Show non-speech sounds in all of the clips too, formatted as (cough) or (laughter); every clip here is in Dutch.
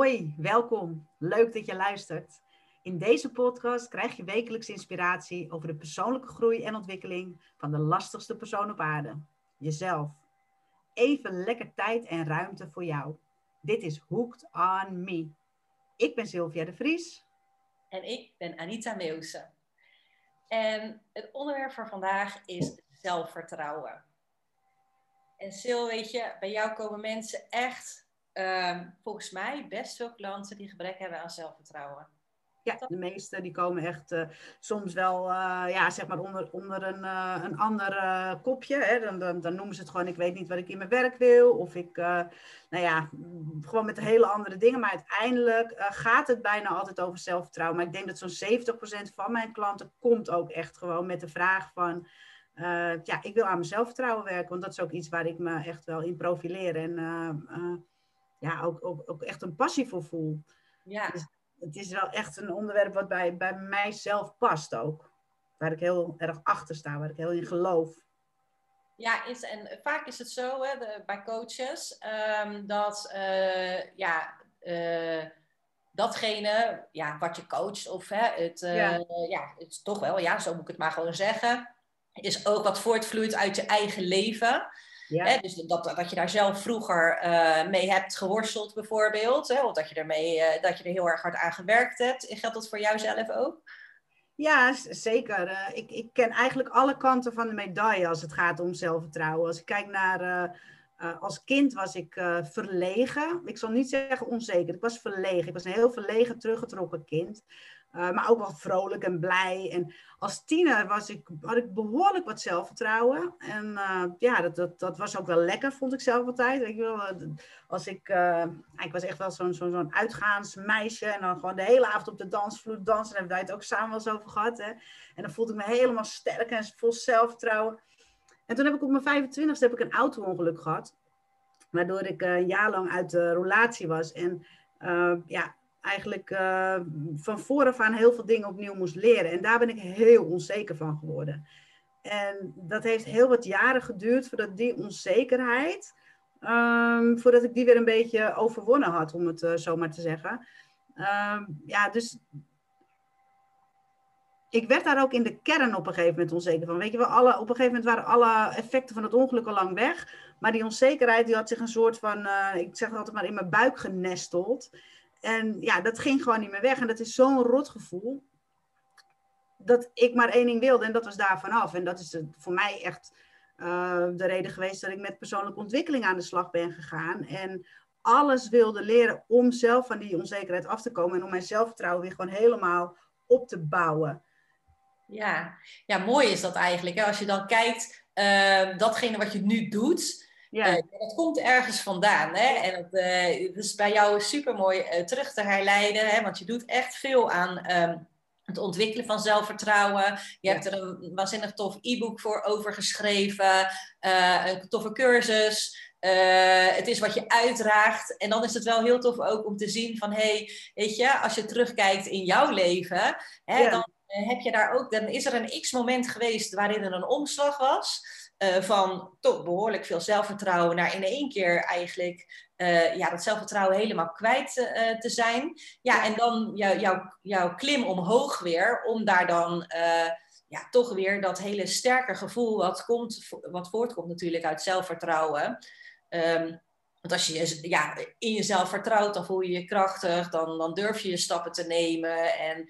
Hoi, welkom. Leuk dat je luistert. In deze podcast krijg je wekelijks inspiratie over de persoonlijke groei en ontwikkeling van de lastigste persoon op aarde, jezelf. Even lekker tijd en ruimte voor jou. Dit is Hooked on Me. Ik ben Sylvia de Vries. En ik ben Anita Meeuwse. En het onderwerp van vandaag is zelfvertrouwen. En Sil, weet je, bij jou komen mensen echt, ehm, volgens mij, best veel klanten die gebrek hebben aan zelfvertrouwen. Ja, de meeste die komen echt uh, soms wel uh, ja, zeg maar onder, onder een, uh, een ander kopje. Hè. Dan, dan, dan, noemen ze het gewoon, ik weet niet wat ik in mijn werk wil. Of ik, nou ja, gewoon met hele andere dingen. Maar uiteindelijk gaat het bijna altijd over zelfvertrouwen. Maar ik denk dat zo'n 70% van mijn klanten komt ook echt gewoon met de vraag van... ja, ik wil aan mijn zelfvertrouwen werken. Want dat is ook iets waar ik me echt wel in profileer. En ja, ook, ook, ook echt een passie voor voel. Ja. Dus, het is wel echt een onderwerp wat bij, bij mijzelf past ook. Waar ik heel erg achter sta, waar ik heel in geloof. Ja, is, en vaak is het zo hè, de, bij coaches um, dat uh, ja, uh, datgene ja, wat je coacht, of hè, het, uh, ja. ja. het is toch wel, ja, zo moet ik het maar gewoon zeggen, is ook wat voortvloeit uit je eigen leven. Ja. Hè, dus dat, dat je daar zelf vroeger uh, mee hebt geworsteld bijvoorbeeld. Hè, of dat je, ermee, uh, dat je er heel erg hard aan gewerkt hebt. Geldt dat voor jou zelf ook? Ja, zeker. Uh, ik, ik ken eigenlijk alle kanten van de medaille als het gaat om zelfvertrouwen. Als ik kijk naar... als kind was ik verlegen. Ik zal niet zeggen onzeker. Ik was verlegen. Ik was een heel verlegen, teruggetrokken kind. Uh, maar ook wel vrolijk en blij. En als tiener was ik, had ik behoorlijk wat zelfvertrouwen. En uh, ja, dat, dat, dat was ook wel lekker, vond ik zelf altijd. Weet wel, als ik, ik was echt wel zo'n zo'n zo'n uitgaansmeisje. En dan gewoon de hele avond op de dansvloer dansen. Daar hebben wij het ook samen wel eens over gehad. Hè? En dan voelde ik me helemaal sterk en vol zelfvertrouwen. En toen heb ik op mijn 25e heb ik een auto-ongeluk gehad. Waardoor ik een jaar lang uit de relatie was. En ja, eigenlijk uh, van vooraf aan heel veel dingen opnieuw moest leren. En daar ben ik heel onzeker van geworden. En dat heeft heel wat jaren geduurd voordat die onzekerheid, um, voordat ik die weer een beetje overwonnen had, om het uh, zo maar te zeggen. Um, ja, dus ik werd daar ook in de kern op een gegeven moment onzeker van. Weet je wel, alle, op een gegeven moment waren alle effecten van het ongeluk al lang weg. Maar die onzekerheid die had zich een soort van, uh, ik zeg het altijd maar, in mijn buik genesteld. En ja, dat ging gewoon niet meer weg. En dat is zo'n rotgevoel. Dat ik maar één ding wilde en dat was daar vanaf. En dat is voor mij echt uh, de reden geweest dat ik met persoonlijke ontwikkeling aan de slag ben gegaan. En alles wilde leren om zelf van die onzekerheid af te komen. En om mijn zelfvertrouwen weer gewoon helemaal op te bouwen. Ja, ja mooi is dat eigenlijk. Hè? Als je dan kijkt, uh, datgene wat je nu doet, ja. Uh, dat komt ergens vandaan. Hè? En dat, uh, is bij jou super mooi uh, terug te herleiden. Hè? Want je doet echt veel aan um, het ontwikkelen van zelfvertrouwen. Je ja. hebt er een waanzinnig tof e-book voor over geschreven. een toffe cursus. het is wat je uitdraagt. En dan is het wel heel tof ook om te zien van... hey, weet je, als je terugkijkt in jouw leven... Hè, ja. dan heb je daar ook... dan is er een x-moment geweest waarin er een omslag was... Uh, van toch behoorlijk veel zelfvertrouwen naar in één keer eigenlijk uh, ja, dat zelfvertrouwen helemaal kwijt uh, te zijn. Ja, en dan jou, jou, jouw klim omhoog weer, om daar dan ja, toch weer dat hele sterke gevoel wat, komt, wat voortkomt natuurlijk uit zelfvertrouwen. Um, want als je ja, in jezelf vertrouwt, dan voel je je krachtig, dan, dan durf je je stappen te nemen en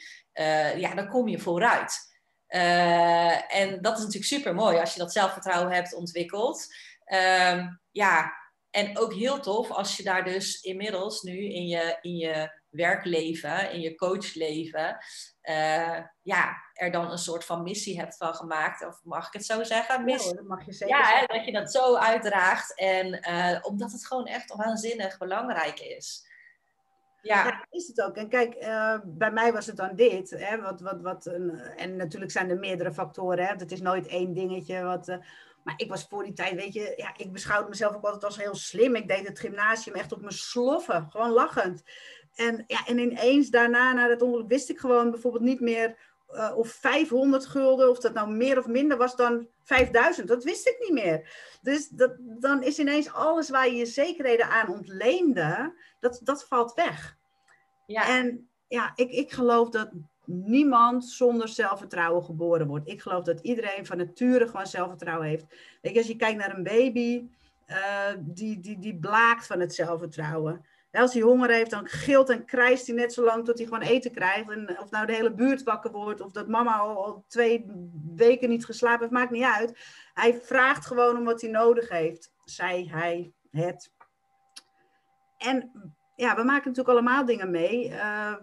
ja, dan kom je vooruit. Uh, en dat is natuurlijk super mooi als je dat zelfvertrouwen hebt ontwikkeld. Uh, ja, en ook heel tof als je daar dus inmiddels nu in je, in je werkleven, in je coachleven, uh, ja, er dan een soort van missie hebt van gemaakt. Of mag ik het zo zeggen? Miss... Ja, dat mag je zeker ja, hè, dat je dat zo uitdraagt. En uh, omdat het gewoon echt waanzinnig belangrijk is. Ja. ja, is het ook. En kijk, uh, bij mij was het dan dit. Hè, wat, wat, wat, en natuurlijk zijn er meerdere factoren. Hè, het is nooit één dingetje. Wat, uh, maar ik was voor die tijd, weet je, ja, ik beschouwde mezelf ook altijd als heel slim. Ik deed het gymnasium echt op mijn sloffen, gewoon lachend. En, ja, en ineens daarna, na dat ongeluk, wist ik gewoon bijvoorbeeld niet meer uh, of 500 gulden, of dat nou meer of minder was dan 5000. Dat wist ik niet meer. Dus dat, dan is ineens alles waar je je zekerheden aan ontleende, dat, dat valt weg. Ja. En ja, ik, ik geloof dat niemand zonder zelfvertrouwen geboren wordt. Ik geloof dat iedereen van nature gewoon zelfvertrouwen heeft. Weet je, als je kijkt naar een baby, uh, die, die, die blaakt van het zelfvertrouwen. Als hij honger heeft, dan gilt en krijst hij net zo lang tot hij gewoon eten krijgt. En of nou de hele buurt wakker wordt, of dat mama al, al twee weken niet geslapen heeft, maakt niet uit. Hij vraagt gewoon om wat hij nodig heeft. Zij, hij, het. En ja, we maken natuurlijk allemaal dingen mee. Uh,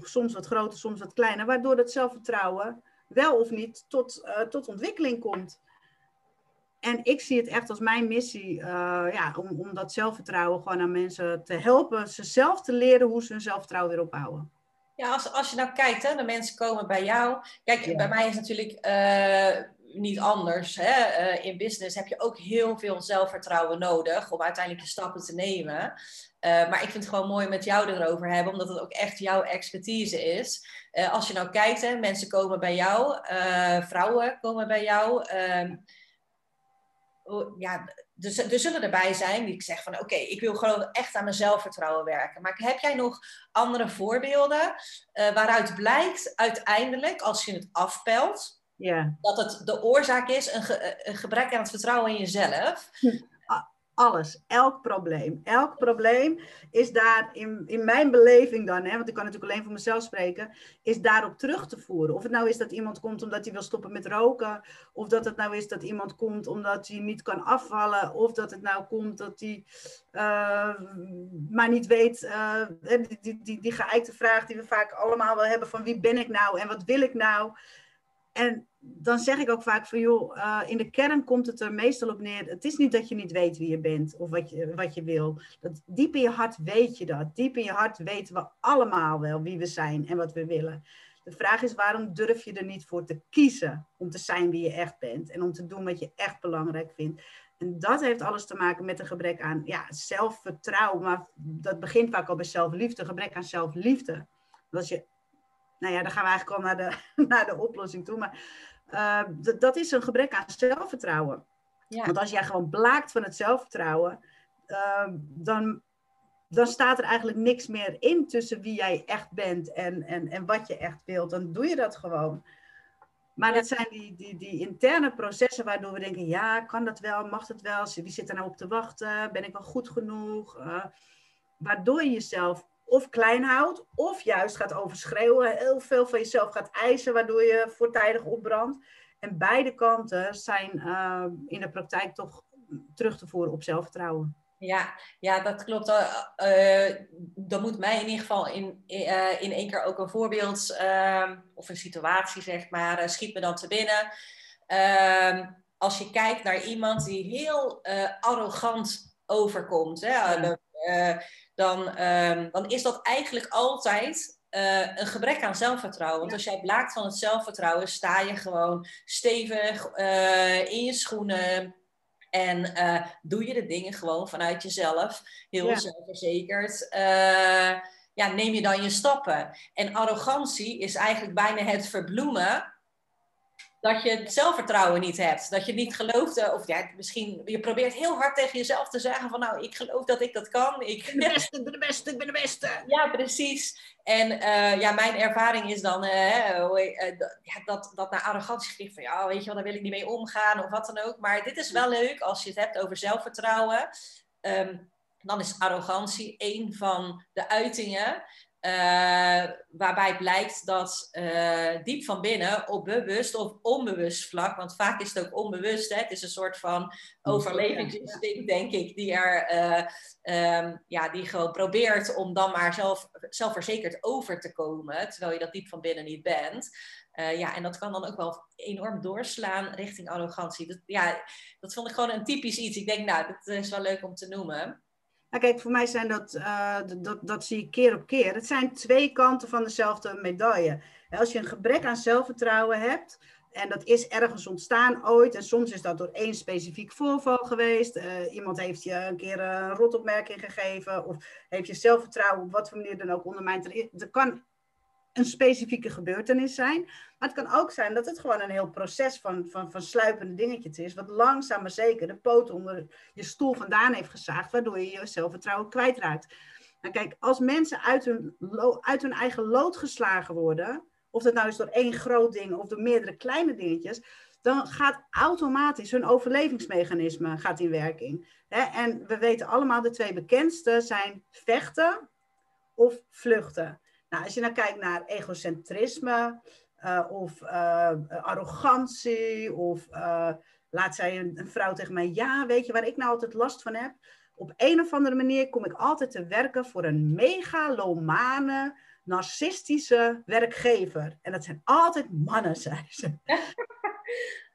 soms wat groter, soms wat kleiner. Waardoor dat zelfvertrouwen wel of niet tot, uh, tot ontwikkeling komt. En ik zie het echt als mijn missie uh, ja, om, om dat zelfvertrouwen gewoon aan mensen te helpen. Ze zelf te leren hoe ze hun zelfvertrouwen weer opbouwen. Ja, als, als je nou kijkt, hè, de mensen komen bij jou. Kijk, bij mij is natuurlijk uh, niet anders. Hè? Uh, in business heb je ook heel veel zelfvertrouwen nodig om uiteindelijk je stappen te nemen. maar ik vind het gewoon mooi met jou erover hebben, omdat het ook echt jouw expertise is. als je nou kijkt, hè, mensen komen bij jou, vrouwen komen bij jou. Ehm, ja, er, er zullen erbij zijn die ik zeg van oké, ik wil gewoon echt aan mijn zelfvertrouwen werken. Maar heb jij nog andere voorbeelden uh, waaruit blijkt uiteindelijk, als je het afpelt, ja. dat het de oorzaak is een, een gebrek aan het vertrouwen in jezelf? Hm alles, elk probleem. Elk probleem is daar in, in mijn beleving dan, hè, want ik kan natuurlijk alleen voor mezelf spreken, is daarop terug te voeren. Of het nou is dat iemand komt omdat hij wil stoppen met roken, of dat het nou is dat iemand komt omdat hij niet kan afvallen, of dat het nou komt dat hij uh, maar niet weet, uh, die, die, die, die geëikte vraag die we vaak allemaal wel hebben van wie ben ik nou en wat wil ik nou? En dan zeg ik ook vaak van, joh, uh, in de kern komt het er meestal op neer. Het is niet dat je niet weet wie je bent of wat je, wat je wil. Dat, diep in je hart weet je dat. Diep in je hart weten we allemaal wel wie we zijn en wat we willen. De vraag is, waarom durf je er niet voor te kiezen om te zijn wie je echt bent en om te doen wat je echt belangrijk vindt? En dat heeft alles te maken met een gebrek aan ja, zelfvertrouwen, maar dat begint vaak al bij zelfliefde, gebrek aan zelfliefde. als je nou ja, dan gaan we eigenlijk al naar de, (laughs) naar de oplossing toe. Maar uh, dat is een gebrek aan zelfvertrouwen. Ja. Want als jij gewoon blaakt van het zelfvertrouwen, uh, dan, dan staat er eigenlijk niks meer in tussen wie jij echt bent en, en, en wat je echt wilt. Dan doe je dat gewoon. Maar dat zijn die, die, die interne processen waardoor we denken, ja, kan dat wel, mag dat wel, wie zit er nou op te wachten, ben ik wel goed genoeg? Uh, waardoor je jezelf of klein houdt, of juist gaat overschreeuwen, heel veel van jezelf gaat eisen, waardoor je voortijdig opbrandt. En beide kanten zijn uh, in de praktijk toch terug te voeren op zelfvertrouwen. Ja, ja, dat klopt. Uh, uh, dan moet mij in ieder geval in, uh, in één keer ook een voorbeeld ehm, of een situatie, zeg maar, schiet me dan te binnen. Ehm, als je kijkt naar iemand die heel arrogant overkomt. Hè? Ja dan, um, dan is dat eigenlijk altijd uh, een gebrek aan zelfvertrouwen. Want als jij blaakt van het zelfvertrouwen, sta je gewoon stevig uh, in je schoenen. En uh, doe je de dingen gewoon vanuit jezelf, heel ja. zelfverzekerd. ja, neem je dan je stappen. En arrogantie is eigenlijk bijna het verbloemen dat je het zelfvertrouwen niet hebt. Dat je niet gelooft, uh, of ja, misschien, je probeert heel hard tegen jezelf te zeggen van nou, ik geloof dat ik dat kan. Ik ben de beste, ik ben de beste, ik ben de beste. (laughs) Ja, precies. En uh, ja, mijn ervaring is dan uh, ja, dat, dat naar arrogantie gericht van ja, weet je wel, daar wil ik niet mee omgaan of wat dan ook. Maar dit is wel leuk als je het hebt over zelfvertrouwen. Um, dan is arrogantie een van de uitingen uh, waarbij blijkt dat uh, diep van binnen op bewust of onbewust vlak, want vaak is het ook onbewust, hè, het is een soort van overlevingsinstinct, denk ik, die er uh, um, ja, die gewoon probeert om dan maar zelf, zelfverzekerd over te komen, terwijl je dat diep van binnen niet bent. ja, en dat kan dan ook wel enorm doorslaan richting arrogantie. Dat, ja, dat vond ik gewoon een typisch iets. Ik denk, nou, dat is wel leuk om te noemen. Nou, kijk, voor mij zijn dat, uh, dat, dat zie ik keer op keer. Het zijn twee kanten van dezelfde medaille. Als je een gebrek aan zelfvertrouwen hebt, en dat is ergens ontstaan ooit, en soms is dat door één specifiek voorval geweest. Uh, iemand heeft je een keer een rotopmerking gegeven, of heeft je zelfvertrouwen op wat voor manier dan ook ondermijnd. Er kan een specifieke gebeurtenis zijn. Maar het kan ook zijn dat het gewoon een heel proces van, van, van sluipende dingetjes is. Wat langzaam maar zeker de poot onder je stoel vandaan heeft gezaagd. Waardoor je je zelfvertrouwen kwijtraakt. Nou kijk, als mensen uit hun, uit hun eigen lood geslagen worden, of dat nou is door één groot ding of door meerdere kleine dingetjes, dan gaat automatisch hun overlevingsmechanisme gaat in werking. En we weten allemaal, de twee bekendste zijn vechten of vluchten. Nou, als je nou kijkt naar egocentrisme uh, of uh, arrogantie of uh, laat zij een, een, vrouw tegen mij, ja, weet je waar ik nou altijd last van heb? Op een of andere manier kom ik altijd te werken voor een megalomane, narcistische werkgever. En dat zijn altijd mannen, (laughs) zei ze.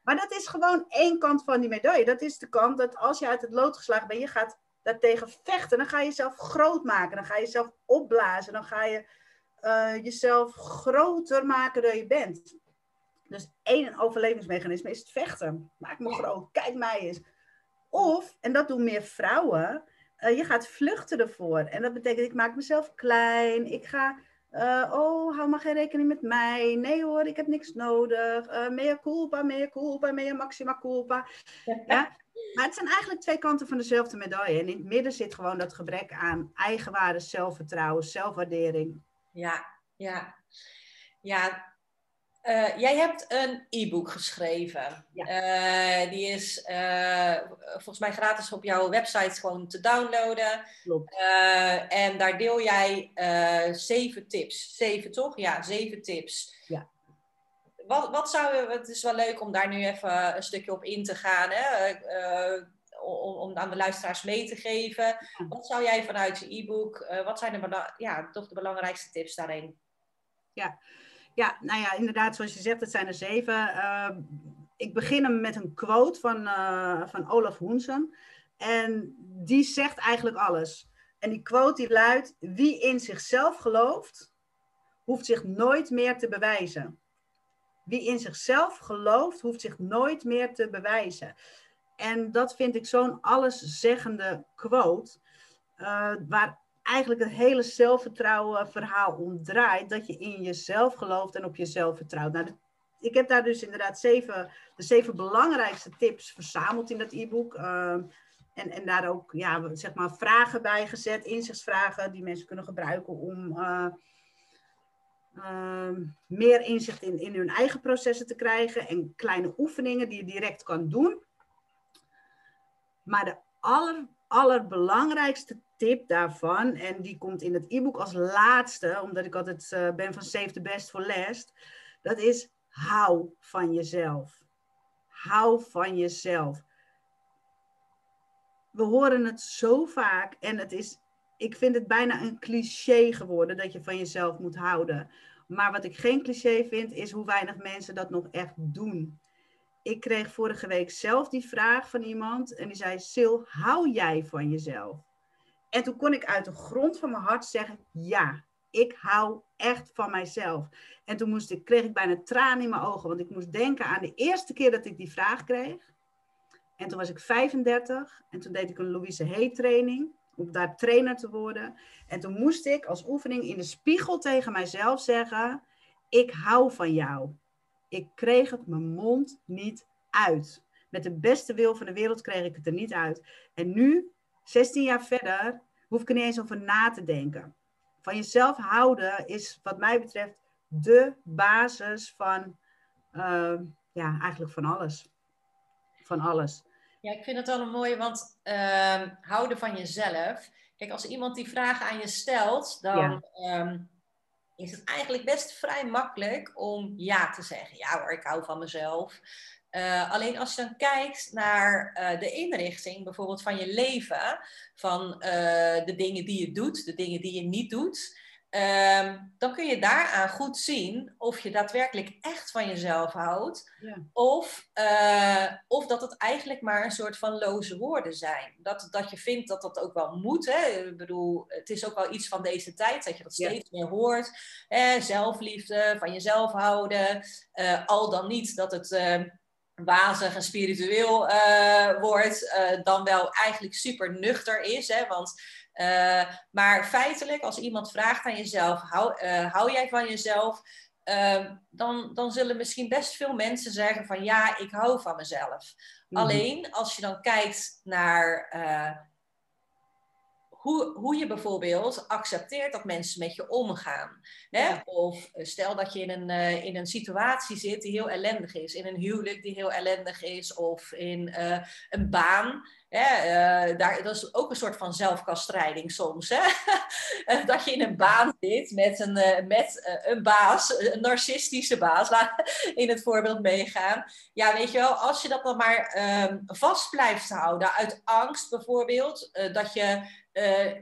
maar dat is gewoon één kant van die medaille. Dat is de kant dat als je uit het lood geslagen bent, je gaat daartegen vechten, dan ga je jezelf groot maken, dan ga je jezelf opblazen, dan ga je uh, jezelf groter maken dan je bent. Dus één overlevingsmechanisme is het vechten. Maak me groot, kijk mij eens. Of, en dat doen meer vrouwen, uh, je gaat vluchten ervoor. En dat betekent, ik maak mezelf klein, ik ga, uh, oh, hou maar geen rekening met mij. Nee hoor, ik heb niks nodig. Uh, mea culpa, mea culpa, mea maxima culpa. (laughs) Ja? Maar het zijn eigenlijk twee kanten van dezelfde medaille. En in het midden zit gewoon dat gebrek aan eigenwaarde, zelfvertrouwen, zelfwaardering. Ja, ja. Ja, uh, jij hebt een e-book geschreven. Ja. Uh, die is uh, volgens mij gratis op jouw website gewoon te downloaden. Klopt. en daar deel jij zeven tips. Zeven toch? Ja, zeven tips. Ja. Wat, wat zou, het is wel leuk om daar nu even een stukje op in te gaan. Hè? Om, om aan de luisteraars mee te geven. Wat zou jij vanuit je e-book, wat zijn de, ja, toch de belangrijkste tips daarin? Ja, ja, nou ja, inderdaad, zoals je zegt, het zijn er zeven. Uh, ik begin hem met een quote van, uh, van Olaf Hoensen. En die zegt eigenlijk alles. En die quote die luidt: Wie in zichzelf gelooft, hoeft zich nooit meer te bewijzen. Wie in zichzelf gelooft, hoeft zich nooit meer te bewijzen. En dat vind ik zo'n alleszeggende quote. Uh, waar eigenlijk het hele zelfvertrouwen verhaal omdraait. Dat je in jezelf gelooft en op jezelf vertrouwt. Nou, ik heb daar dus inderdaad zeven, de zeven belangrijkste tips verzameld in dat e-book. Ehm, en, en daar ook ja, zeg maar vragen bij gezet, inzichtsvragen die mensen kunnen gebruiken om uh, uh, meer inzicht in, in hun eigen processen te krijgen. En kleine oefeningen die je direct kan doen. Maar de aller, allerbelangrijkste tip daarvan, en die komt in het e-book als laatste, omdat ik altijd uh, ben van save the best for last, dat is hou van jezelf. Hou van jezelf. We horen het zo vaak en het is, ik vind het bijna een cliché geworden dat je van jezelf moet houden. Maar wat ik geen cliché vind, is hoe weinig mensen dat nog echt doen. Ik kreeg vorige week zelf die vraag van iemand en die zei: Sil, hou jij van jezelf? En toen kon ik uit de grond van mijn hart zeggen: ja, ik hou echt van mijzelf. En toen moest ik, kreeg ik bijna tranen in mijn ogen, want ik moest denken aan de eerste keer dat ik die vraag kreeg. En toen was ik 35 en toen deed ik een Louise Hay training om daar trainer te worden. En toen moest ik als oefening in de spiegel tegen mijzelf zeggen: ik hou van jou. Ik kreeg het mijn mond niet uit. Met de beste wil van de wereld kreeg ik het er niet uit. En nu 16 jaar verder hoef ik er niet eens over na te denken. Van jezelf houden is wat mij betreft de basis van, uh, ja, eigenlijk van alles. Van alles. Ja, ik vind het wel een mooie, want uh, houden van jezelf. Kijk, als iemand die vraag aan je stelt, dan ja. um, is het eigenlijk best vrij makkelijk om ja te zeggen. Ja hoor, ik hou van mezelf. Uh, alleen als je dan kijkt naar uh, de inrichting, bijvoorbeeld van je leven, van uh, de dingen die je doet, de dingen die je niet doet, Ehm, dan kun je daaraan goed zien of je daadwerkelijk echt van jezelf houdt. Ja. Of, uh, of dat het eigenlijk maar een soort van loze woorden zijn. Dat, dat je vindt dat dat ook wel moet. Hè? Ik bedoel, het is ook wel iets van deze tijd dat je dat steeds meer hoort. Eh, zelfliefde, van jezelf houden. Uh, al dan niet dat het uh, wazig en spiritueel wordt, dan wel eigenlijk super nuchter is. Hè? Want uh, maar feitelijk, als iemand vraagt aan jezelf, hou, uh, hou jij van jezelf? Uh, dan, dan zullen misschien best veel mensen zeggen van ja, ik hou van mezelf. Mm -hmm. Alleen als je dan kijkt naar hoe, hoe je bijvoorbeeld accepteert dat mensen met je omgaan. Hè? Of eh, stel dat je in een, uh, in een situatie zit die heel ellendig is, in een huwelijk die heel ellendig is, of in uh, een baan. Hè? daar, dat is ook een soort van zelfkastrijding soms. Hè? (laughs) dat je in een baan zit met een, met, een baas, een narcistische baas, (laughs) laat in het voorbeeld meegaan. Ja, weet je wel, als je dat dan maar um, vast blijft houden uit angst bijvoorbeeld, dat je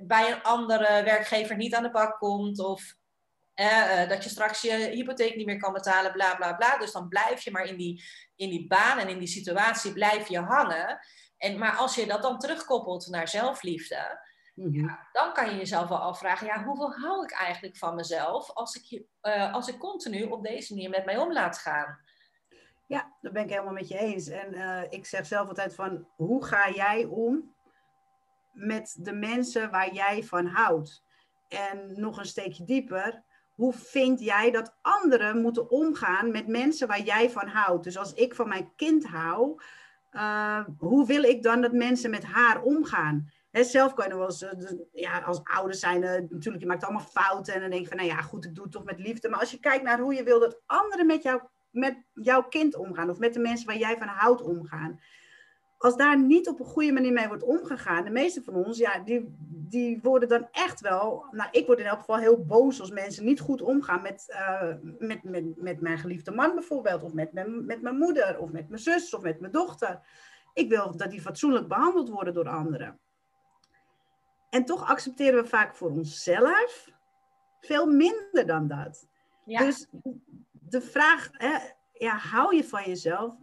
bij een andere werkgever niet aan de bak komt. Of dat je straks je hypotheek niet meer kan betalen, bla bla bla. Dus dan blijf je maar in die, in die baan en in die situatie blijf je hangen. En, maar als je dat dan terugkoppelt naar zelfliefde, mm -hmm. ja, dan kan je jezelf wel afvragen, ja, hoeveel hou ik eigenlijk van mezelf als ik, uh, als ik continu op deze manier met mij om laat gaan? Ja, dat ben ik helemaal met je eens. En uh, ik zeg zelf altijd van, hoe ga jij om met de mensen waar jij van houdt. En nog een steekje dieper, hoe vind jij dat anderen moeten omgaan met mensen waar jij van houdt? Dus als ik van mijn kind hou, uh, hoe wil ik dan dat mensen met haar omgaan? He, zelf wel eens, uh, ja, als ouders zijn, uh, natuurlijk, je maakt allemaal fouten en dan denk je van, nou ja, goed, ik doe het toch met liefde. Maar als je kijkt naar hoe je wil dat anderen met, jou, met jouw kind omgaan, of met de mensen waar jij van houdt omgaan, als daar niet op een goede manier mee wordt omgegaan, de meeste van ons, ja, die, die worden dan echt wel, nou, ik word in elk geval heel boos als mensen niet goed omgaan met, uh, met, met, met mijn geliefde man bijvoorbeeld, of met mijn, met mijn moeder, of met mijn zus, of met mijn dochter. Ik wil dat die fatsoenlijk behandeld worden door anderen. En toch accepteren we vaak voor onszelf veel minder dan dat. Ja. Dus de vraag, hè, ja, hou je van jezelf?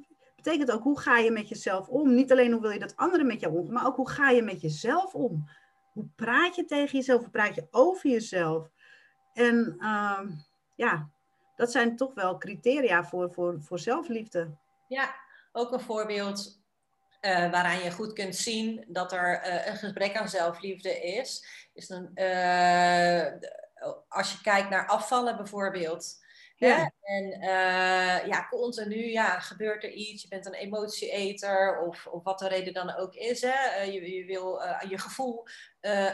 Betekent ook hoe ga je met jezelf om. Niet alleen hoe wil je dat anderen met jou omgaan, maar ook hoe ga je met jezelf om. Hoe praat je tegen jezelf? Hoe praat je over jezelf? En uh, ja, dat zijn toch wel criteria voor, voor, voor zelfliefde. Ja, ook een voorbeeld uh, waaraan je goed kunt zien dat er uh, een gebrek aan zelfliefde is. is dan, uh, als je kijkt naar afvallen bijvoorbeeld. Ja. En uh, ja, continu ja, gebeurt er iets, je bent een emotieeter of, of wat de reden dan ook is. Hè? Uh, je, je wil uh, je gevoel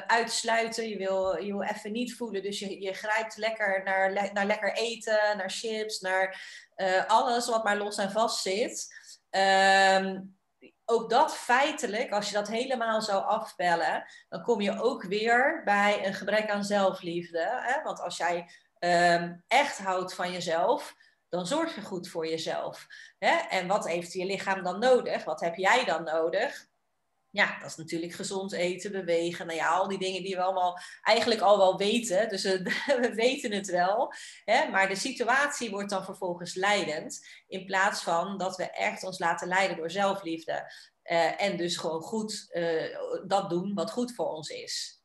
uitsluiten, je wil, je wil even niet voelen. Dus je, je grijpt lekker naar, naar lekker eten, naar chips, naar alles wat maar los en vast zit. Um, ook dat feitelijk, als je dat helemaal zou afbellen, dan kom je ook weer bij een gebrek aan zelfliefde. Hè? Want als jij um, echt houdt van jezelf, dan zorg je goed voor jezelf. Hè? En wat heeft je lichaam dan nodig? Wat heb jij dan nodig? Ja, dat is natuurlijk gezond eten, bewegen. Nou ja, al die dingen die we allemaal eigenlijk al wel weten. Dus we (laughs) weten het wel. Hè? Maar de situatie wordt dan vervolgens leidend. In plaats van dat we echt ons laten leiden door zelfliefde. Uh, en dus gewoon goed uh, dat doen wat goed voor ons is.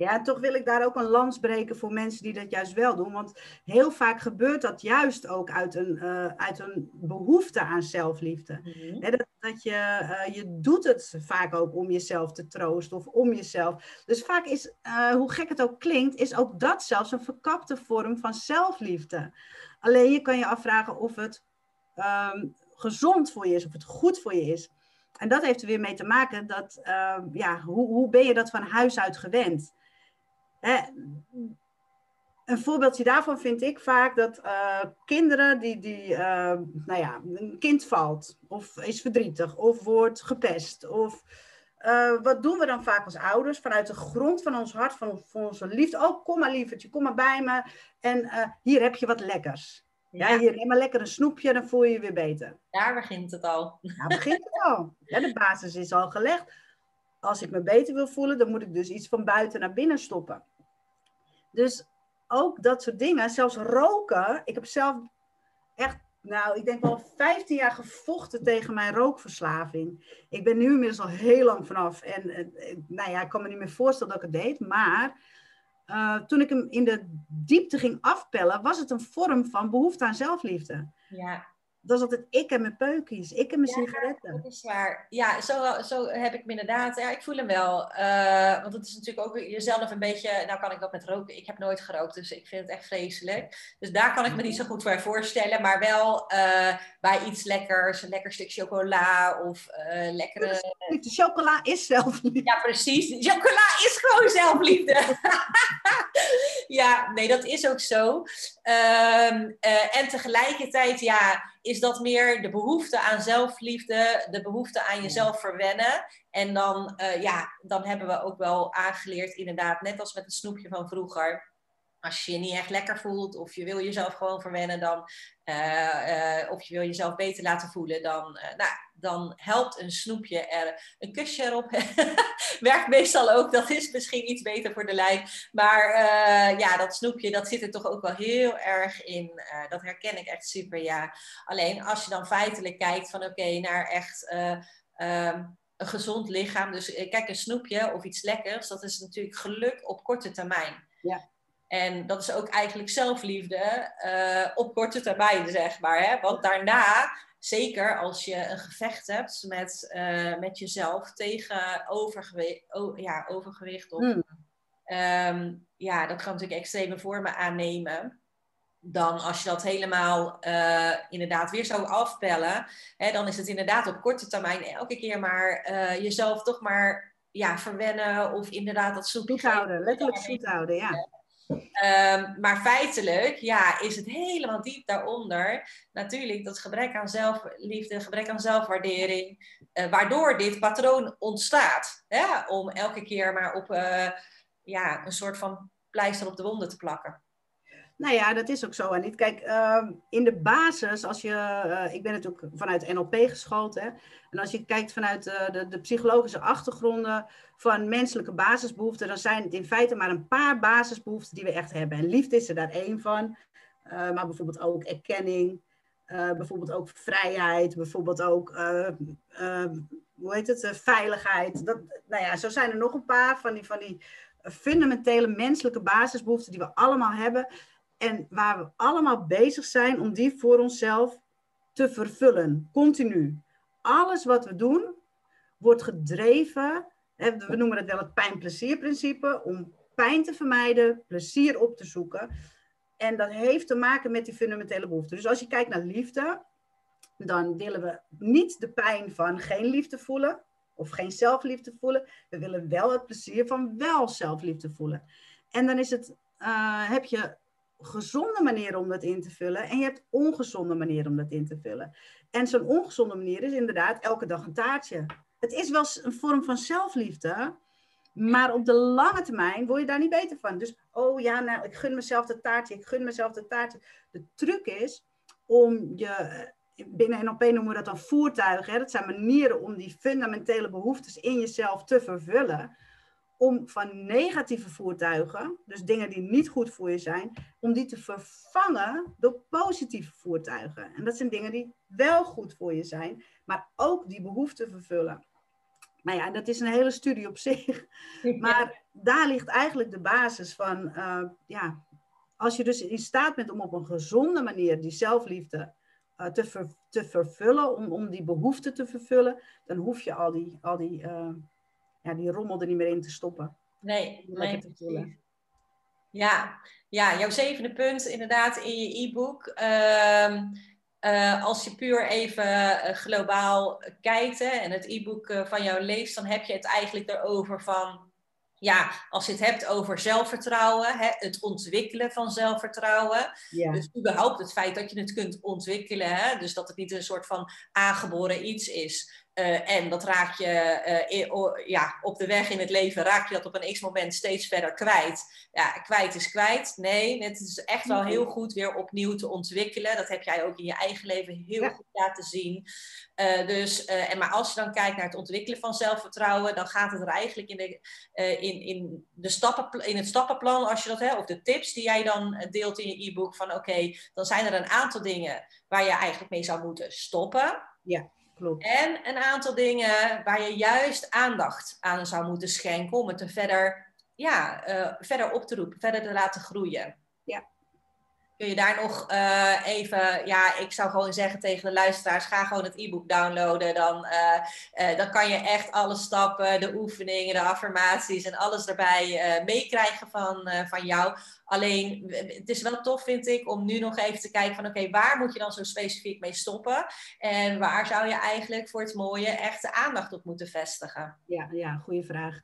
Ja, toch wil ik daar ook een lans breken voor mensen die dat juist wel doen. Want heel vaak gebeurt dat juist ook uit een, uh, uit een behoefte aan zelfliefde. Mm dat, dat je, uh, je doet het vaak ook om jezelf te troosten of om jezelf. Dus vaak is, uh, hoe gek het ook klinkt, is ook dat zelfs een verkapte vorm van zelfliefde. Alleen je kan je afvragen of het um, gezond voor je is, of het goed voor je is. En dat heeft er weer mee te maken dat, ehm, ja, hoe, hoe ben je dat van huis uit gewend? Een voorbeeldje daarvan vind ik vaak dat uh, kinderen die, die uh, nou ja, een kind valt of is verdrietig of wordt gepest of uh, wat doen we dan vaak als ouders vanuit de grond van ons hart, van, van onze liefde. Oh, kom maar lievertje, kom maar bij me en hier heb je wat lekkers. Ja, ja hier neem maar lekker een snoepje, dan voel je je weer beter. Daar begint het al. Daar begint het al. Ja, de basis is al gelegd. Als ik me beter wil voelen, dan moet ik dus iets van buiten naar binnen stoppen. Dus ook dat soort dingen, zelfs roken. Ik heb zelf echt, nou, ik denk wel 15 jaar gevochten tegen mijn rookverslaving. Ik ben nu inmiddels al heel lang vanaf. En, nou ja, ik kan me niet meer voorstellen dat ik het deed. Maar uh, toen ik hem in de diepte ging afpellen, was het een vorm van behoefte aan zelfliefde. Ja dat is altijd ik en mijn peukies, ik en mijn ja, sigaretten. Dat is waar. Ja, zo, zo heb ik me inderdaad. Ja, ik voel hem wel. Uh, want het is natuurlijk ook jezelf een beetje. Nou, kan ik dat met roken. Ik heb nooit gerookt, dus ik vind het echt vreselijk. Dus daar kan ik me niet zo goed voor voorstellen. Maar wel uh, bij iets lekkers, een lekker stuk chocola of uh, lekkere. De chocola is zelfliefde. Ja, precies. Chocola is gewoon zelfliefde. (laughs) ja, nee, dat is ook zo. Ehm, eh, en tegelijkertijd, ja, is dat meer de behoefte aan zelfliefde, de behoefte aan jezelf verwennen. En dan, uh, ja, dan hebben we ook wel aangeleerd, inderdaad, net als met het snoepje van vroeger als je je niet echt lekker voelt of je wil jezelf gewoon verwennen, dan, uh, uh, of je wil jezelf beter laten voelen, dan, uh, nou, dan helpt een snoepje er. Een kusje erop (laughs) werkt meestal ook. Dat is misschien iets beter voor de lijn. Maar ja, dat snoepje, dat zit er toch ook wel heel erg in. dat herken ik echt super, ja. Alleen als je dan feitelijk kijkt van oké, naar echt... Um, een gezond lichaam. Dus kijk, een snoepje of iets lekkers, dat is natuurlijk geluk op korte termijn. Ja. En dat is ook eigenlijk zelfliefde uh, op korte termijn, zeg maar. Hè? Want daarna, zeker als je een gevecht hebt met, uh, met jezelf tegen overgewicht, ja, overgewicht of, mm. um, ja, dat kan natuurlijk extreme vormen aannemen. Dan als je dat helemaal uh, inderdaad weer zou afpellen, hè, dan is het inderdaad op korte termijn elke keer maar jezelf toch maar ja, verwennen of inderdaad dat zoet houden. Letterlijk zoet houden, ja. Um, maar feitelijk, ja, is het helemaal diep daaronder natuurlijk dat gebrek aan zelfliefde, gebrek aan zelfwaardering, uh, waardoor dit patroon ontstaat. Hè? Om elke keer maar op uh, ja, een soort van pleister op de wonden te plakken. Nou ja, dat is ook zo. En kijk, uh, in de basis, als je, uh, ik ben natuurlijk vanuit NLP geschoold, hè, en als je kijkt vanuit uh, de, de, psychologische achtergronden van menselijke basisbehoeften, dan zijn het in feite maar een paar basisbehoeften die we echt hebben. En liefde is er daar één van, uh, maar bijvoorbeeld ook erkenning, bijvoorbeeld ook vrijheid, bijvoorbeeld ook, hoe heet het, veiligheid. Dat, nou ja, zo zijn er nog een paar van die, van die fundamentele menselijke basisbehoeften die we allemaal hebben. En waar we allemaal bezig zijn om die voor onszelf te vervullen, continu. Alles wat we doen wordt gedreven, we noemen het wel het pijn-plezier-principe, om pijn te vermijden, plezier op te zoeken. En dat heeft te maken met die fundamentele behoeften. Dus als je kijkt naar liefde, dan willen we niet de pijn van geen liefde voelen of geen zelfliefde voelen. We willen wel het plezier van wel zelfliefde voelen. En dan is het, uh, heb je gezonde manier om dat in te vullen en je hebt ongezonde manier om dat in te vullen. En zo'n ongezonde manier is inderdaad elke dag een taartje. Het is wel een vorm van zelfliefde, maar op de lange termijn word je daar niet beter van. Dus, oh ja, nou, ik gun mezelf dat taartje, ik gun mezelf dat taartje. De truc is om je, binnen NLP noemen we dat dan voertuigen. Hè? Dat zijn manieren om die fundamentele behoeftes in jezelf te vervullen om van negatieve voertuigen, dus dingen die niet goed voor je zijn, om die te vervangen door positieve voertuigen. En dat zijn dingen die wel goed voor je zijn, maar ook die behoeften vervullen. Nou ja, dat is een hele studie op (laughs) zich. Maar daar ligt eigenlijk de basis van, uh, ja, als je dus in staat bent om op een gezonde manier die zelfliefde uh, te, ver, te vervullen, om, om die behoeften te vervullen, dan hoef je al die, al die uh, ja, die rommel er niet meer in te stoppen. Nee, nee Ja, ja, jouw zevende punt inderdaad in je e-book. Uh, uh, als je puur even uh, globaal kijkt hè, en het e-book uh, van jou leest, dan heb je het eigenlijk erover van ja, als je het hebt over zelfvertrouwen, hè, het ontwikkelen van zelfvertrouwen. Ja. Dus überhaupt het feit dat je het kunt ontwikkelen. Hè, dus dat het niet een soort van aangeboren iets is. Uh, en dat raak je uh, ja, op de weg in het leven, raak je dat op een x-moment steeds verder kwijt. Ja, kwijt is kwijt. Nee, het is echt wel heel goed weer opnieuw te ontwikkelen. Dat heb jij ook in je eigen leven heel goed laten zien. Uh, dus, en maar als je dan kijkt naar het ontwikkelen van zelfvertrouwen, dan gaat het er eigenlijk in, de, in, in, de stappen, in het stappenplan, als je dat hebt, of de tips die jij dan deelt in je e-book, van oké, dan zijn er een aantal dingen waar je eigenlijk mee zou moeten stoppen. Ja. En een aantal dingen waar je juist aandacht aan zou moeten schenken om het er verder, ja, uh, verder op te roepen, verder te laten groeien. Ja. Kun je daar nog uh, even, ja, ik zou gewoon zeggen tegen de luisteraars, ga gewoon het e-book downloaden. Dan, uh, dan kan je echt alle stappen, de oefeningen, de affirmaties en alles erbij meekrijgen van, van jou. Alleen, het is wel tof, vind ik, om nu nog even te kijken van oké, waar moet je dan zo specifiek mee stoppen? En waar zou je eigenlijk voor het mooie echt de aandacht op moeten vestigen? Ja, ja goede vraag.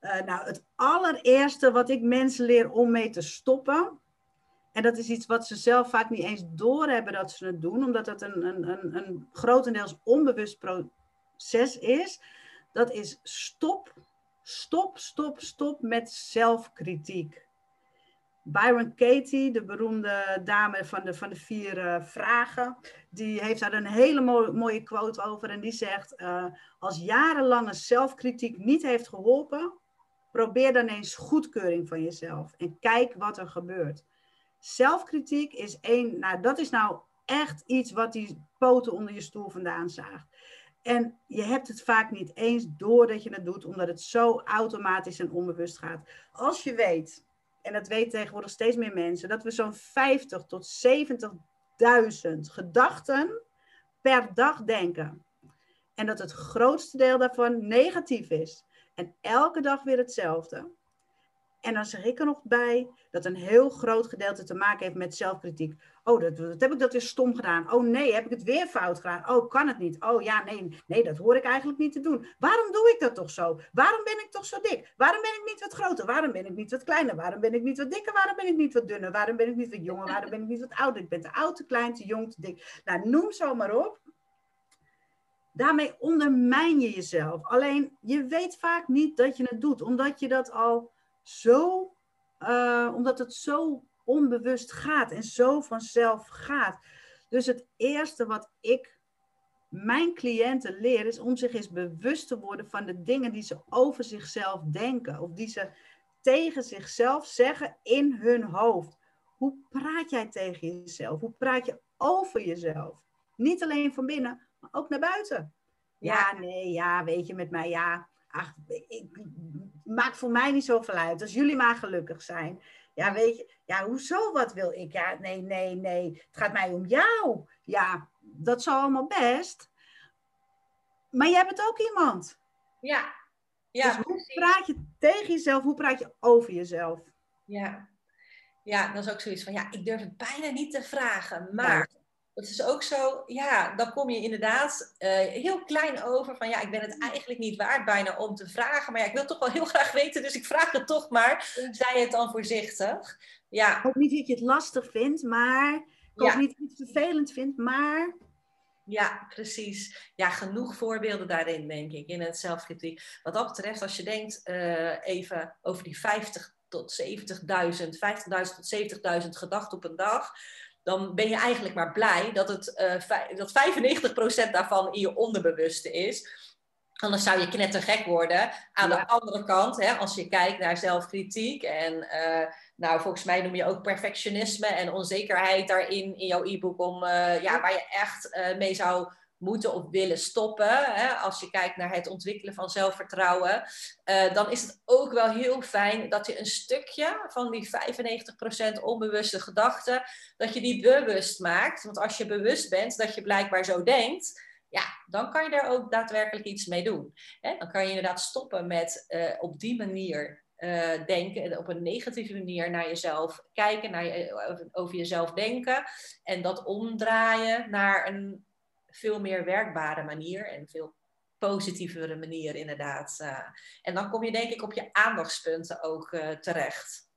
Nou, het allereerste wat ik mensen leer om mee te stoppen, en dat is iets wat ze zelf vaak niet eens doorhebben dat ze het doen, omdat het een, een, een, een grotendeels onbewust proces is. Dat is stop, stop, stop, stop met zelfkritiek. Byron Katie, de beroemde dame van de, van de vier uh, vragen, die heeft daar een hele mooie, quote over. En die zegt: uh, Als jarenlange zelfkritiek niet heeft geholpen, probeer dan eens goedkeuring van jezelf en kijk wat er gebeurt. Zelfkritiek is één, nou dat is nou echt iets wat die poten onder je stoel vandaan zaagt. En je hebt het vaak niet eens doordat je het doet, omdat het zo automatisch en onbewust gaat. Als je weet, en dat weten tegenwoordig steeds meer mensen, dat we zo'n 50 tot 70.000 gedachten per dag denken. En dat het grootste deel daarvan negatief is. En elke dag weer hetzelfde. En dan zeg ik er nog bij dat een heel groot gedeelte te maken heeft met zelfkritiek. Oh, dat, dat, heb ik dat weer stom gedaan. Oh nee, heb ik het weer fout gedaan. Oh, kan het niet. Oh ja, nee, nee, dat hoor ik eigenlijk niet te doen. Waarom doe ik dat toch zo? Waarom ben ik toch zo dik? Waarom ben ik niet wat groter? Waarom ben ik niet wat kleiner? Waarom ben ik niet wat dikker? Waarom ben ik niet wat dunner? Waarom ben ik niet wat jonger? Waarom ben ik niet wat ouder? Ik ben te oud, te klein, te jong, te dik. Nou, noem zo maar op. Daarmee ondermijn je jezelf. Alleen je weet vaak niet dat je het doet, omdat je dat al zo, uh, omdat het zo onbewust gaat en zo vanzelf gaat. Dus het eerste wat ik mijn cliënten leer is om zich eens bewust te worden van de dingen die ze over zichzelf denken of die ze tegen zichzelf zeggen in hun hoofd. Hoe praat jij tegen jezelf? Hoe praat je over jezelf? Niet alleen van binnen, maar ook naar buiten. Ja, nee, ja, weet je, met mij, ja. Ach, ik, maakt voor mij niet zoveel uit. Als jullie maar gelukkig zijn. Ja, weet je, ja, hoezo, wat wil ik? Ja, nee, nee, nee. Het gaat mij om jou. Ja, dat is allemaal best. Maar jij bent ook iemand. Ja. ja dus hoe praat je tegen jezelf? Hoe praat je over jezelf? Ja. Ja, dat is ook zoiets van, ja, ik durf het bijna niet te vragen. Maar het is ook zo, ja, dan kom je inderdaad uh, heel klein over van ja, ik ben het eigenlijk niet waard bijna om te vragen, maar ja, ik wil toch wel heel graag weten, dus ik vraag het toch maar. Zei het dan voorzichtig. Ja. Ik hoop niet dat je het lastig vindt, maar ik hoop niet dat je het vervelend vindt, maar... Ja, precies. Ja, genoeg voorbeelden daarin, denk ik, in het zelfkritiek. Wat dat betreft, als je denkt uh, even over die 50 tot 70.000, 50.000 tot 70.000 gedachten op een dag dan ben je eigenlijk maar blij dat, het, uh, dat 95% daarvan in je onderbewuste is. Anders zou je knettergek worden. Aan de andere kant, hè, als je kijkt naar zelfkritiek en uh, nou, volgens mij noem je ook perfectionisme en onzekerheid daarin in jouw e-book om uh, ja, waar je echt mee zou moeten of willen stoppen, hè, als je kijkt naar het ontwikkelen van zelfvertrouwen, uh, dan is het ook wel heel fijn dat je een stukje van die 95% onbewuste gedachten, dat je die bewust maakt. Want als je bewust bent dat je blijkbaar zo denkt, ja, dan kan je er ook daadwerkelijk iets mee doen. Dan kan je inderdaad stoppen met uh, op die manier uh, denken, op een negatieve manier naar jezelf kijken, naar over jezelf denken. En dat omdraaien naar een veel meer werkbare manier en veel positievere manier inderdaad. Uh, en dan kom je denk ik op je aandachtspunten ook uh, terecht.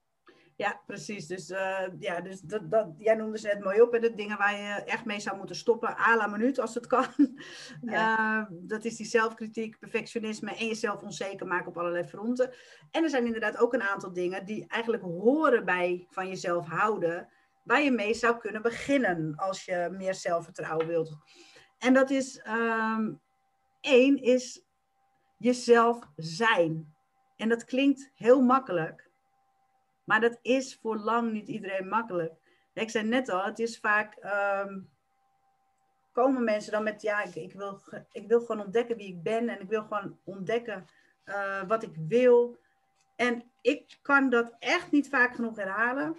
Ja, precies. Dus, uh, ja, dus dat, dat, jij noemde ze net mooi op. de dingen waar je echt mee zou moeten stoppen. à la minuut als het kan. Ja. dat is die zelfkritiek, perfectionisme en jezelf onzeker maken op allerlei fronten. En er zijn inderdaad ook een aantal dingen die eigenlijk horen bij van jezelf houden. Waar je mee zou kunnen beginnen als je meer zelfvertrouwen wilt. En dat is, um, één is jezelf zijn. En dat klinkt heel makkelijk, maar dat is voor lang niet iedereen makkelijk. Ik zei net al, het is vaak, um, komen mensen dan met, ja, ik, wil, ik wil gewoon ontdekken wie ik ben en ik wil gewoon ontdekken uh, wat ik wil. En ik kan dat echt niet vaak genoeg herhalen.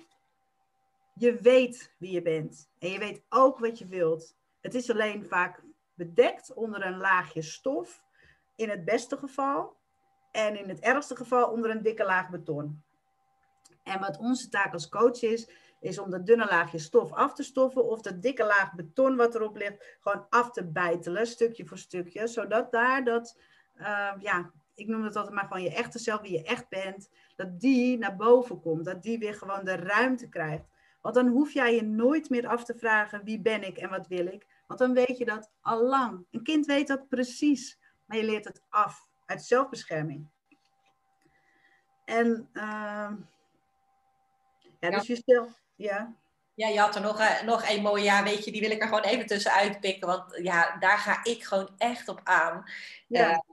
Je weet wie je bent en je weet ook wat je wilt. Het is alleen vaak bedekt onder een laagje stof, in het beste geval. En in het ergste geval onder een dikke laag beton. En wat onze taak als coach is, is om dat dunne laagje stof af te stoffen of dat dikke laag beton wat erop ligt, gewoon af te bijtelen, stukje voor stukje, zodat daar dat, uh, ja, ik noem het altijd maar gewoon je echte zelf, wie je echt bent, dat die naar boven komt. Dat die weer gewoon de ruimte krijgt. Want dan hoef jij je nooit meer af te vragen wie ben ik en wat wil ik. Want dan weet je dat al lang. Een kind weet dat precies, maar je leert het af uit zelfbescherming. En uh, ja, dus je stel, ja. Ja, je had er nog, uh, nog een mooie, ja, weet je, die wil ik er gewoon even tussenuit pikken. Want ja, daar ga ik gewoon echt op aan. Ja.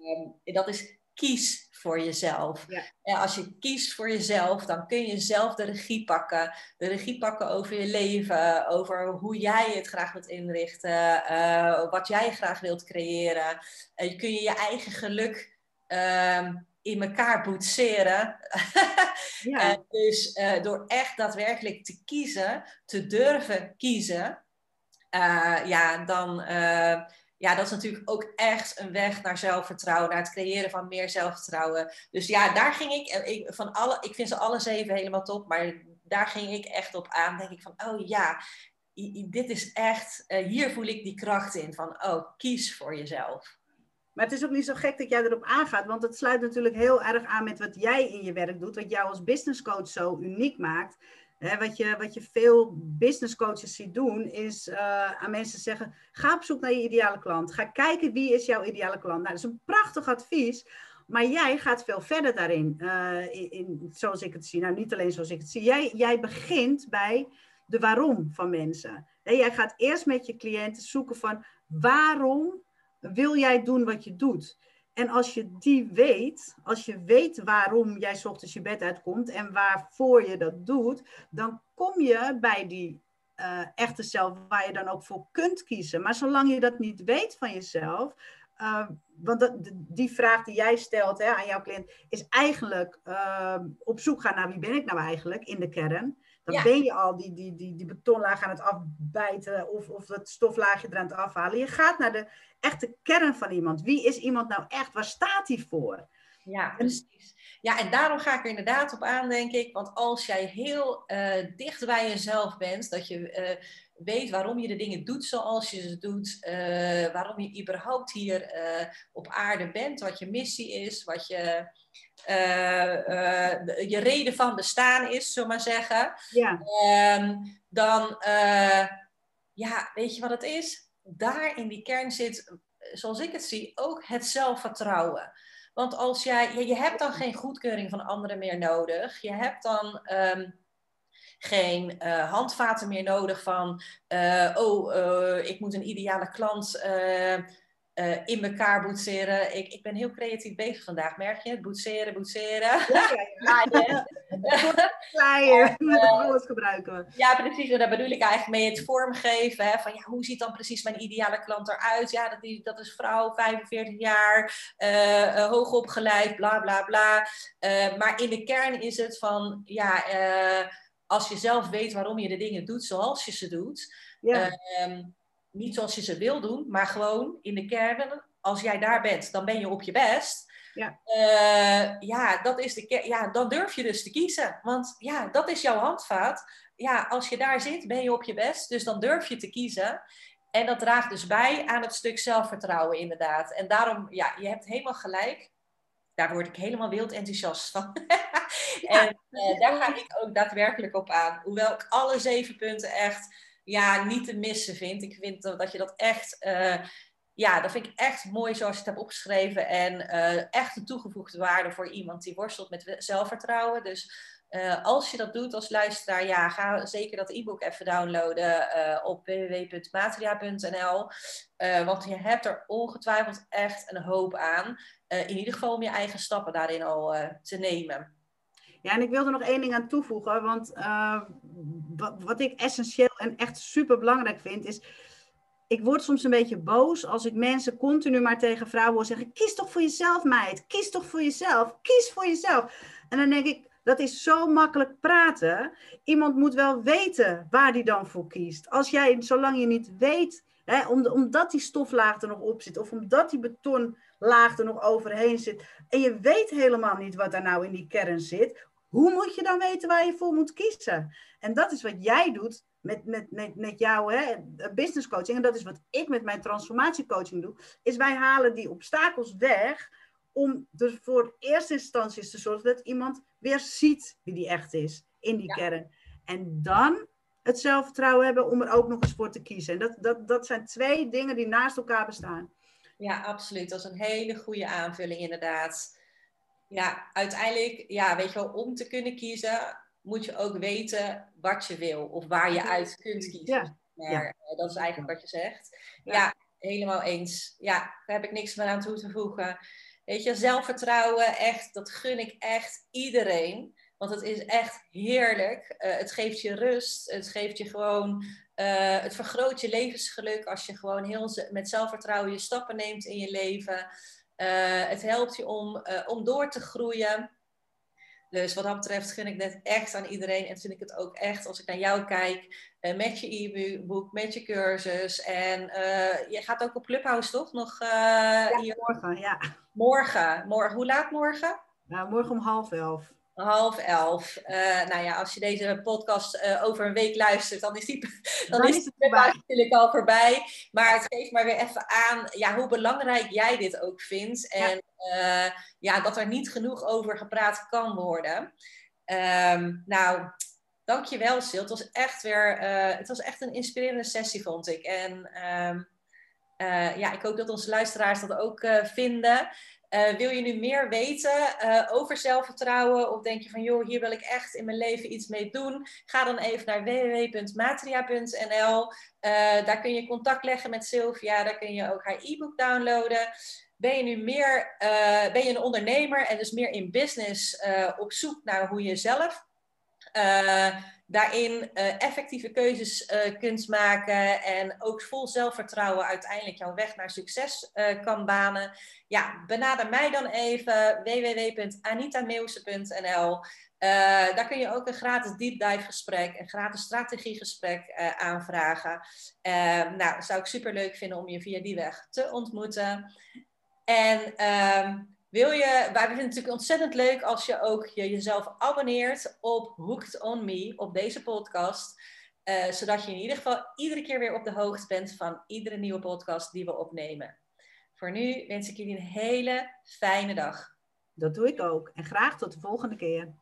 Uh, dat is kies voor jezelf. Ja. En als je kiest voor jezelf, dan kun je zelf de regie pakken. De regie pakken over je leven, over hoe jij het graag wilt inrichten, uh, wat jij graag wilt creëren. Uh, je kun je je eigen geluk uh, in elkaar boetseren. (laughs) ja. dus door echt daadwerkelijk te kiezen, te durven kiezen, ja, dan ja, dat is natuurlijk ook echt een weg naar zelfvertrouwen, naar het creëren van meer zelfvertrouwen. Dus ja, daar ging ik, ik van alle, ik vind ze alle zeven helemaal top, maar daar ging ik echt op aan. Denk ik van, oh ja, dit is echt, uh, hier voel ik die kracht in van, oh, kies voor jezelf. Maar het is ook niet zo gek dat jij erop aangaat, want het sluit natuurlijk heel erg aan met wat jij in je werk doet, wat jou als business coach zo uniek maakt wat, je, wat je veel business coaches ziet doen, is uh, aan mensen zeggen: ga op zoek naar je ideale klant. Ga kijken wie is jouw ideale klant. Nou, dat is een prachtig advies. Maar jij gaat veel verder daarin, uh, in, zoals ik het zie. Nou, niet alleen zoals ik het zie. Jij, jij begint bij de waarom van mensen. jij gaat eerst met je cliënten zoeken van waarom wil jij doen wat je doet. En als je die weet, als je weet waarom jij ochtends je bed uitkomt en waarvoor je dat doet, dan kom je bij die uh, echte zelf waar je dan ook voor kunt kiezen. Maar zolang je dat niet weet van jezelf, uh, want dat, die vraag die jij stelt hè, aan jouw cliënt is eigenlijk uh, op zoek gaan naar wie ben ik nou eigenlijk in de kern. Dan ben je al die, die, die, die betonlaag aan het afbijten of, of dat stoflaagje er aan het afhalen. Je gaat naar de echte kern van iemand. Wie is iemand nou echt? Waar staat hij voor? Ja, precies. Ja, en daarom ga ik er inderdaad op aan, denk ik. Want als jij heel uh, dicht bij jezelf bent, dat je uh, weet waarom je de dingen doet zoals je ze doet, uh, waarom je überhaupt hier op aarde bent, wat je missie is, wat je uh, je reden van bestaan is, zullen maar zeggen. Ja. Um, dan, uh, ja, weet je wat het is? Daar in die kern zit, zoals ik het zie, ook het zelfvertrouwen. Want als jij, je, je hebt dan geen goedkeuring van anderen meer nodig. Je hebt dan um, geen uh, handvaten meer nodig van, uh, oh, uh, ik moet een ideale klant uh, in elkaar boetseren. Ik, ik ben heel creatief bezig vandaag, merk je? Boetseren, boetseren. Ja, ja, ja. Alles (laughs) gebruiken we. Ja, precies. En daar bedoel ik eigenlijk mee het vormgeven. Hè, van ja, hoe ziet dan precies mijn ideale klant eruit? Ja, dat, is, dat is vrouw, 45 jaar, uh, uh, hoogopgeleid, bla bla bla. maar in de kern is het van, ja, als je zelf weet waarom je de dingen doet zoals je ze doet. Ja. Ehm, niet zoals je ze wil doen, maar gewoon in de kern, als jij daar bent, dan ben je op je best. Ja, uh, ja, dat is de ja, dan durf je dus te kiezen. Want ja, dat is jouw handvaat. Ja, als je daar zit, ben je op je best. Dus dan durf je te kiezen. En dat draagt dus bij aan het stuk zelfvertrouwen, inderdaad. En daarom, ja, je hebt helemaal gelijk. Daar word ik helemaal wild enthousiast van. (laughs) en uh, daar ga ik ook daadwerkelijk op aan. Hoewel ik alle zeven punten echt ja, niet te missen vind. Ik vind dat je dat echt, uh, ja, dat vind ik echt mooi zoals je het hebt opgeschreven. En uh, echt een toegevoegde waarde voor iemand die worstelt met zelfvertrouwen. Dus uh, als je dat doet als luisteraar, ja, ga zeker dat e-book even downloaden op www.matria.nl. want je hebt er ongetwijfeld echt een hoop aan. in ieder geval om je eigen stappen daarin al te nemen. Ja, en ik wil er nog één ding aan toevoegen, want wat, wat ik essentieel en echt super belangrijk vind, is ik word soms een beetje boos als ik mensen continu maar tegen vrouwen hoor zeggen: kies toch voor jezelf, meid. Kies toch voor jezelf. Kies voor jezelf. En dan denk ik, dat is zo makkelijk praten. Iemand moet wel weten waar die dan voor kiest. Als jij, zolang je niet weet, hè, omdat die stoflaag er nog op zit, of omdat die betonlaag er nog overheen zit, en je weet helemaal niet wat daar nou in die kern zit, hoe moet je dan weten waar je voor moet kiezen? En dat is wat jij doet met, met, met, met jouw hè, business coaching. En dat is wat ik met mijn transformatiecoaching doe. Is wij halen die obstakels weg om er voor eerste instantie te zorgen dat iemand weer ziet wie die echt is in die kern. En dan het zelfvertrouwen hebben om er ook nog eens voor te kiezen. En dat, dat, dat zijn twee dingen die naast elkaar bestaan. Ja, absoluut. Dat is een hele goede aanvulling inderdaad. Ja, uiteindelijk, ja, weet je wel, om te kunnen kiezen, moet je ook weten wat je wil of waar je uit kunt kiezen. Ja. ja. Eh, dat is eigenlijk wat je zegt. Ja. helemaal eens. Ja, daar heb ik niks meer aan toe te voegen. Weet je, zelfvertrouwen, echt, dat gun ik echt iedereen. Want het is echt heerlijk. Uh, het geeft je rust. Het geeft je gewoon. Uh, het vergroot je levensgeluk als je gewoon heel met zelfvertrouwen je stappen neemt in je leven. Uh, het helpt je om, om door te groeien. Dus wat dat betreft gun ik net echt aan iedereen. En vind ik het ook echt, als ik naar jou kijk, uh, met je e-book, met je cursus. En je gaat ook op Clubhouse, toch? Nog, ja, hier... morgen, ja. Morgen. morgen. Hoe laat morgen? Nou, morgen om half elf half elf. Uh, nou ja, als je deze podcast uh, over een week luistert, dan is, die, (laughs) dan, dan is, het natuurlijk al voorbij. Maar het geeft maar weer even aan ja, hoe belangrijk jij dit ook vindt. En ja, uh, ja dat er niet genoeg over gepraat kan worden. Um, nou, dankjewel Sil. Het was echt weer het was echt een inspirerende sessie, vond ik. En um, ja, ik hoop dat onze luisteraars dat ook vinden. Uh, wil je nu meer weten uh, over zelfvertrouwen? Of denk je van, joh, hier wil ik echt in mijn leven iets mee doen? Ga dan even naar www.matria.nl. Eh, daar kun je contact leggen met Sylvia. Daar kun je ook haar e-book downloaden. Ben je nu meer, ben je een ondernemer en dus meer in business op zoek naar hoe je zelf daarin uh, effectieve keuzes uh, kunt maken en ook vol zelfvertrouwen uiteindelijk jouw weg naar succes uh, kan banen. Ja, benader mij dan even www.anitameeuwse.nl. daar kun je ook een gratis deep dive gesprek, een gratis strategiegesprek aanvragen. nou, zou ik super leuk vinden om je via die weg te ontmoeten. En ehm, wil je, wij vinden het natuurlijk ontzettend leuk als je ook je, jezelf abonneert op Hooked on Me, op deze podcast. Uh, zodat je in ieder geval iedere keer weer op de hoogte bent van iedere nieuwe podcast die we opnemen. Voor nu wens ik jullie een hele fijne dag. Dat doe ik ook. En graag tot de volgende keer.